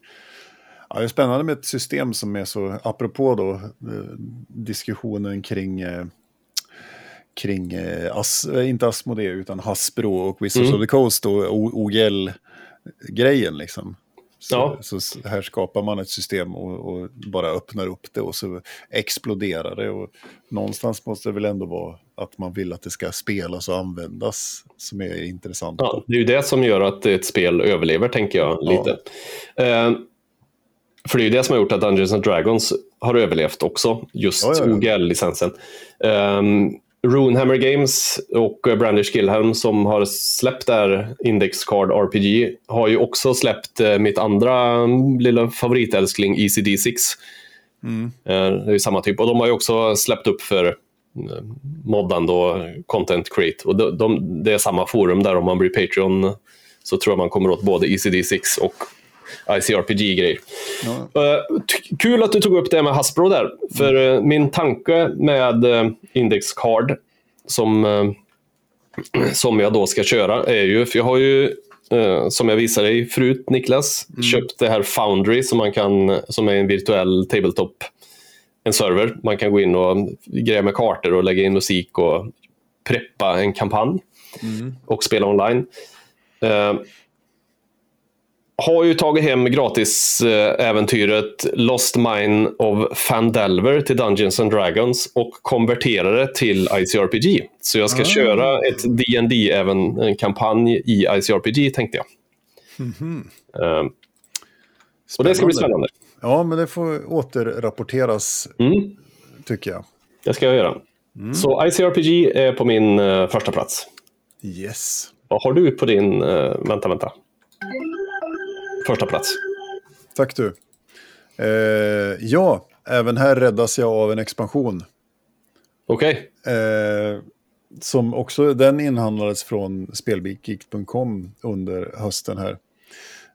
Ja, det är spännande med ett system som är så, apropå då eh, diskussionen kring, eh, kring eh, As, inte Asmodee utan Hasbro och Wizards mm. of the Coast och OGL-grejen liksom. Så, ja. så, här skapar man ett system och, och, bara öppnar upp det och så exploderar det. Och någonstans måste det väl ändå vara att man vill att det ska spelas och användas som är intressant. Ja, det är ju det som gör att ett spel överlever, tänker jag lite. Ja. Uh, för det är ju det som har gjort att Dungeons and Dragons har överlevt också, just Ja, ja, ja. OGL-licensen. Um, Runehammer Games och Brandish Killhelm som har släppt där Index Card RPG har ju också släppt eh, mitt andra mm, lilla favoritälskling ECD6. Mm. Eh, det är ju samma typ. Och de har ju också släppt upp för eh, moddande och content create. Och de, de, det är samma forum där om man blir Patreon så tror jag man kommer åt både ECD6 och ICRPG-grejer. Ja. Eh, t- kul att du tog upp det med Hasbro där. För eh, min tanke med uh, Index Card som, eh, som jag då ska köra är ju, för jag har ju eh, som jag visade dig förut Niklas, köpt det här Foundry som, man kan, som är en virtuell tabletop, en server. Man kan gå in och greja med kartor och lägga in musik och preppa en kampanj och spela online. Har ju tagit hem gratis-äventyret Lost Mine of Fandelver till Dungeons and Dragons och konverterar det till ICRPG. Så jag ska Ah. köra ett dd även en kampanj i ICRPG tänkte jag. Eh, och det ska bli spännande. Ja, men det får återrapporteras, Mm, tycker jag. det ska jag göra. Så ICRPG är på min eh, första plats. Yes. Vad har du på din... eh, vänta, vänta. Första plats. Tack du. Eh, ja, även här räddas jag av en expansion. Okej. Eh, som också, den inhandlades från spelgeek.com under hösten här.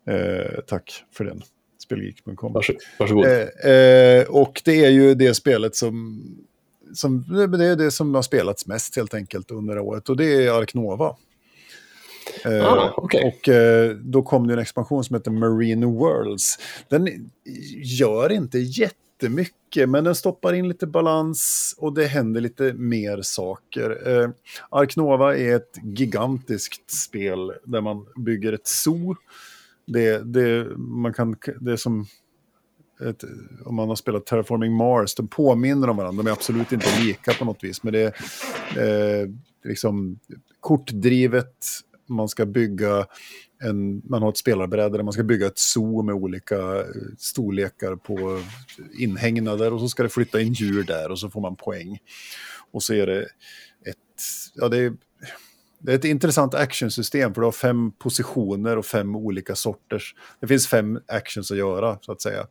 Eh, tack för den. Spelgeek.com. Varsågod. Varsågod. Eh, eh, och det är ju det spelet som, som, det är det som har spelats mest helt enkelt under året. Och det är Ark Nova. Eh, Ah, okej. Och eh, då kom det en expansion som heter Marine Worlds. Den gör inte jättemycket, men den stoppar in lite balans och det händer lite mer saker. Eh, Ark Nova är ett gigantiskt spel där man bygger ett zoo. Det, det, man kan, det är som ett, om man har spelat Terraforming Mars, de påminner om varandra. De är absolut inte lika på något vis, men det är eh, liksom kortdrivet. Man ska bygga en, man har ett spelarbräde där man ska bygga ett zoo med olika eh, storlekar på inhägnader och så ska det flytta in djur där och så får man poäng. Och så är det ett, ja det är, det är ett intressant actionsystem för du har fem positioner och fem olika sorters. Det finns fem actions att göra så att säga.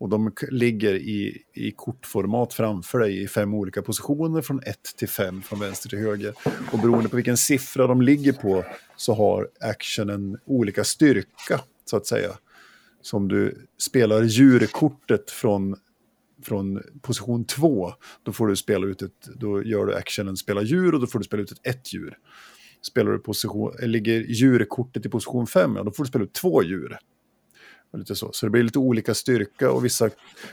Och de ligger i, i kortformat framför dig i fem olika positioner från 1 till 5 från vänster till höger. Och beroende på vilken siffra de ligger på så har actionen olika styrka så att säga. Som du spelar djurkortet från, från position 2, då får du spela ut ett, då gör du actionen spela djur och då får du spela ut ett, ett djur. Spelar du position, ligger djurkortet i position 5, ja, då får du spela ut två djur. Och Lite så. så det blir lite olika styrka och vissa,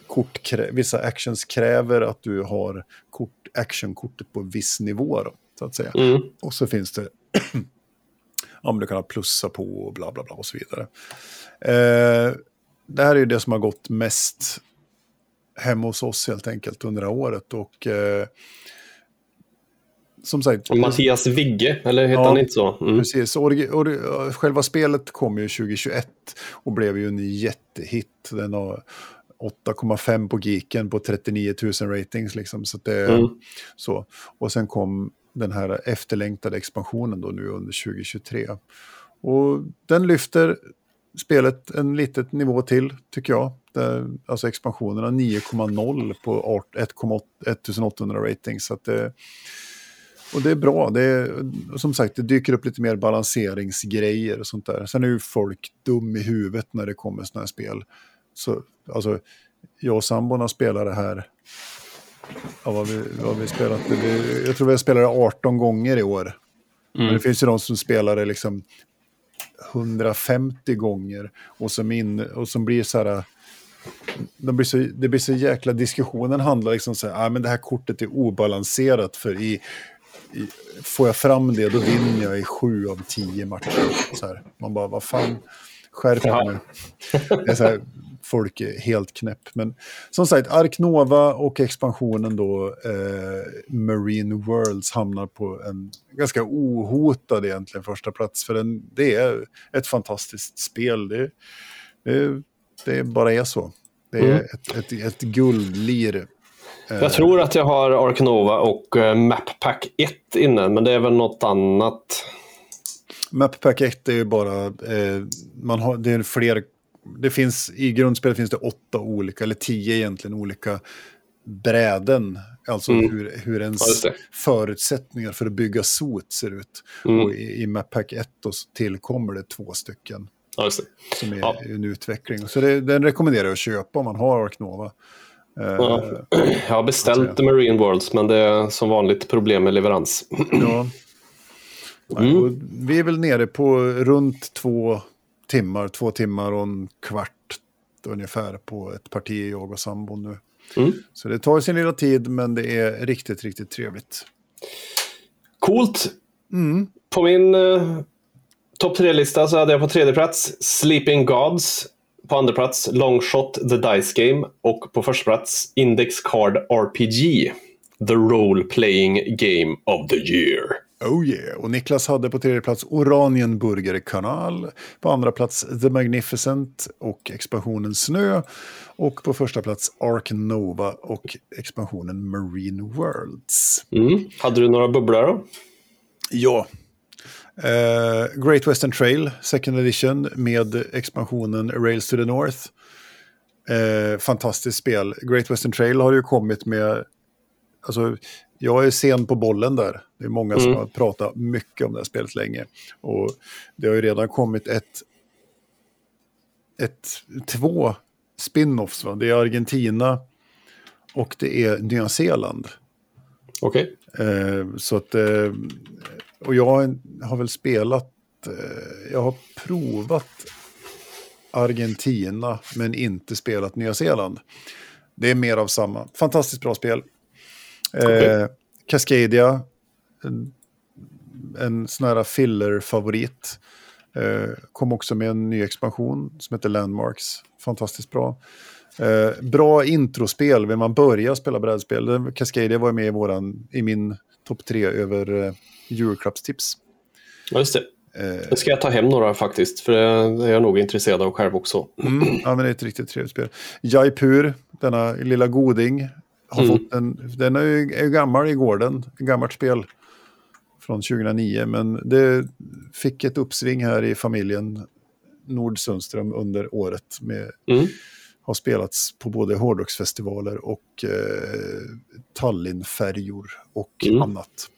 kort, vissa actions kräver att du har kort, actionkortet på en viss nivå. Då, så att säga. Mm. Och så finns det, *clears throat* ja men du kan ha plussa på och bla bla bla och så vidare. Eh, det här är ju det som har gått mest hem hos oss helt enkelt under det här året. Och eh, som sagt, Mattias Vigge, eller heter Ja. han inte så? Mm. Precis, Orgi- or- själva spelet kom ju 2021 och blev ju en jättehit. Den har 8,5 på Geeken på 39 000 ratings. Liksom, så det, Mm. så. Och sen kom den här efterlängtade expansionen då nu under 2023. Och den lyfter spelet en litet nivå till, tycker jag. Det, alltså expansionerna 9,0 på art- 1,8 1800 ratings. Så att det, och det är bra. Det är, som sagt, det dyker upp lite mer balanseringsgrejer och sånt där. Sen är ju folk dum i huvudet när det kommer sådana här spel. Så, alltså, jag och sambon spelar det här. Ja, vad vi, vad vi spelat det. Vi, jag tror vi har spelat det 18 gånger i år. Men det finns ju de som spelar det liksom 150 gånger. Och som, in, och som blir så här... De blir så, det blir så jäkla diskussionen handlar liksom så här, ah, men det här kortet är obalanserat för i, får jag fram det då vinner jag i sju av tio matcher. Så här. Man bara, vad fan, skärp dig Ja. nu. Det är så här, folk är helt knäpp. Men som sagt, Ark Nova och expansionen då, eh, Marine Worlds, hamnar på en ganska ohotad egentligen första plats. För den, det är ett fantastiskt spel. Det, det, det bara är så. Det är mm. ett, ett, ett guldlir. Jag tror att jag har Arkanova och uh, Map Pack 1 inne, men det är väl något annat. Map Pack 1 är ju bara, eh, man har, det är fler, det finns, i grundspelet finns det åtta olika, eller tio egentligen, olika bräden. Alltså mm. hur, hur ens ja, förutsättningar för att bygga sot ser ut. Mm. Och i, i Mappack 1 så tillkommer det två stycken. Ja, som är ja. en utveckling. Så det, den rekommenderar jag att köpa om man har Arknova. Ja. *clears throat* Jag har beställt Marine Worlds men det är som vanligt problem med leverans. Ja. *clears throat* Mm. Vi är väl nere på runt två timmar, två timmar och en kvart ungefär på ett parti jag och sambon nu. Mm. Så det tar sin lilla tid, men det är riktigt, riktigt trevligt. Coolt. Mm. På min eh, topp tre-lista så hade jag på tredje plats Sleeping Gods. På andra plats Longshot The Dice Game. Och på första plats Index Card RPG. The Role Playing Game of the Year. Oh yeah, och Niklas hade på tredje plats Oranienburger kanal, på andra plats The Magnificent och expansionen Snö och på första plats Ark Nova och expansionen Marine Worlds. Mm. Hade du några bubblor då? Ja. Uh, Great Western Trail, second edition med expansionen Rails to the North. Uh, fantastiskt spel. Great Western Trail har ju kommit med alltså, jag är sen på bollen där. Det är många som mm. har pratat mycket om det här spelet länge. Och det har ju redan kommit ett, ett två spin-offs. Va? Det är Argentina och det är Nya Zeeland. Okej. Okay. Eh, så att, eh, och jag har väl spelat, eh, jag har provat Argentina men inte spelat Nya Zeeland. Det är mer av samma. Fantastiskt bra spel. Okay. Eh, Cascadia, en, en sån här filler-favorit. Eh, kom också med en ny expansion som heter Landmarks. Fantastiskt bra. Eh, bra introspel, vill man börja spela brädspel. Cascadia var med i, våran, i min topp tre över eh, Euroclubs-tips. Ja, just det. Eh, ska jag ta hem några faktiskt, för det är jag nog intresserad av själv också. Mm, ja, men det är ett riktigt trevligt spel. Jaipur, denna lilla goding, har mm. fått en, den är ju, är gammal i gården, gammalt spel från 2009. Men det fick ett uppsving här i familjen Nord Sundström under året. Med, mm. Har spelats på både hårdrocksfestivaler och eh, Tallinnfärjor och mm. annat.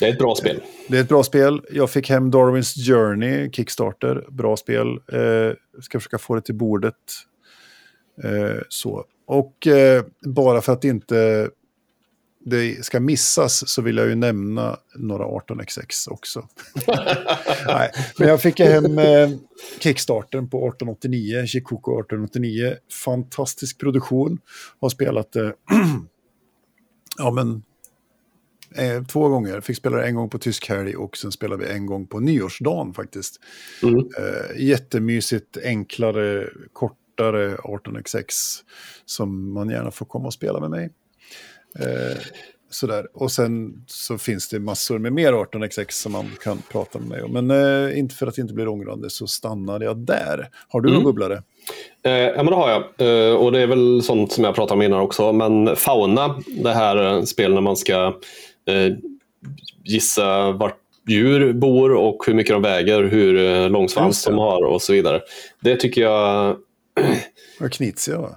Det är ett bra spel. Det är ett bra spel. Jag fick hem Darwins Journey, Kickstarter. Bra spel. Eh, ska försöka få det till bordet. Eh, så. Och eh, bara för att inte det ska missas så vill jag ju nämna några 18xx också. *laughs* Nej, men jag fick hem eh, Kickstarten på 1889, Shikoku 1889. Fantastisk produktion. Har spelat det eh, *clears throat* ja, men, eh, två gånger. Fick spela det en gång på tysk helg och sen spelade vi en gång på nyårsdagen faktiskt. Mm. Eh, jättemysigt, enklare, kort kortare 18xx som man gärna får komma och spela med mig. Eh, sådär. Och sen så finns det massor med mer 18xx som man kan prata med mig om. Men eh, inte för att det inte blir ångrande så stannar jag där. Har du mm. någon bubblare? Eh, ja, men det har jag. Eh, och det är väl sånt som jag pratade om innan också. Men Fauna, det här spelet när man ska eh, gissa vart djur bor och hur mycket de väger, hur eh, lång svans de har och så vidare. Det tycker jag var Knizia va?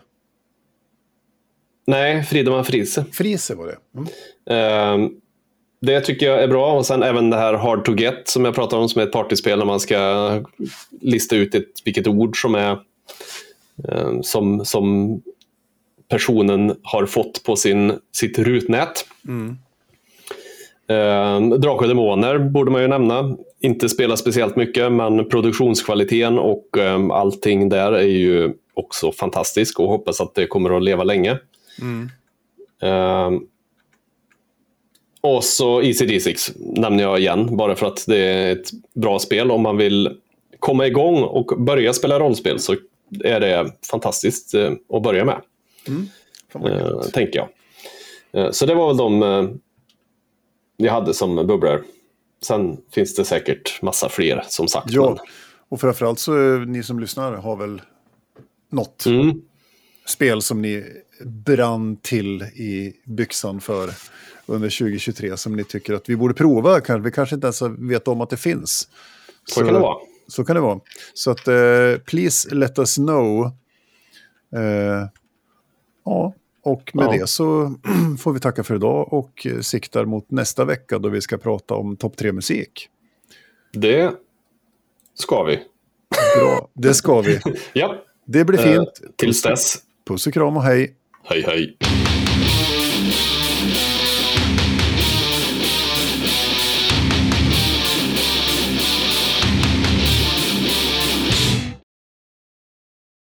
Nej, Friedemann Friese. Friese var det. Mm. Uh, det tycker jag är bra. Och sen även det här Hard to Get som jag pratade om som är ett partyspel när man ska lista ut ett, vilket ord som är uh, som, som personen har fått på sin, sitt rutnät. Mm. Uh, Drakar och Demoner borde man ju nämna. Inte spela speciellt mycket, men produktionskvaliteten och um, allting där är ju också fantastisk och hoppas att det kommer att leva länge. Mm. Uh, och så ECD6 nämner jag igen, bara för att det är ett bra spel. Om man vill komma igång och börja spela rollspel så är det fantastiskt uh, att börja med. Mm. Uh, tänker jag. Uh, så det var väl de uh, jag hade som bubblor. Sen finns det säkert massa fler som sagt. Ja, men... och framförallt så ni som lyssnar har väl något. Mm. spel som ni brann till i byxan för under 2023 som ni tycker att vi borde prova. Kanske- Vi kanske inte ens vet om att det finns. Så kan det vara. Så kan det vara. Så att, eh, please let us know. Eh, ja, och med Ja. det så *clears throat* får vi tacka för idag och eh, siktar mot nästa vecka då vi ska prata om topp tre musik. Det ska vi. Bra, det ska vi. *laughs* Ja, Det blir eh, fint. tills dess. Puss och kram och hej. Hej hej.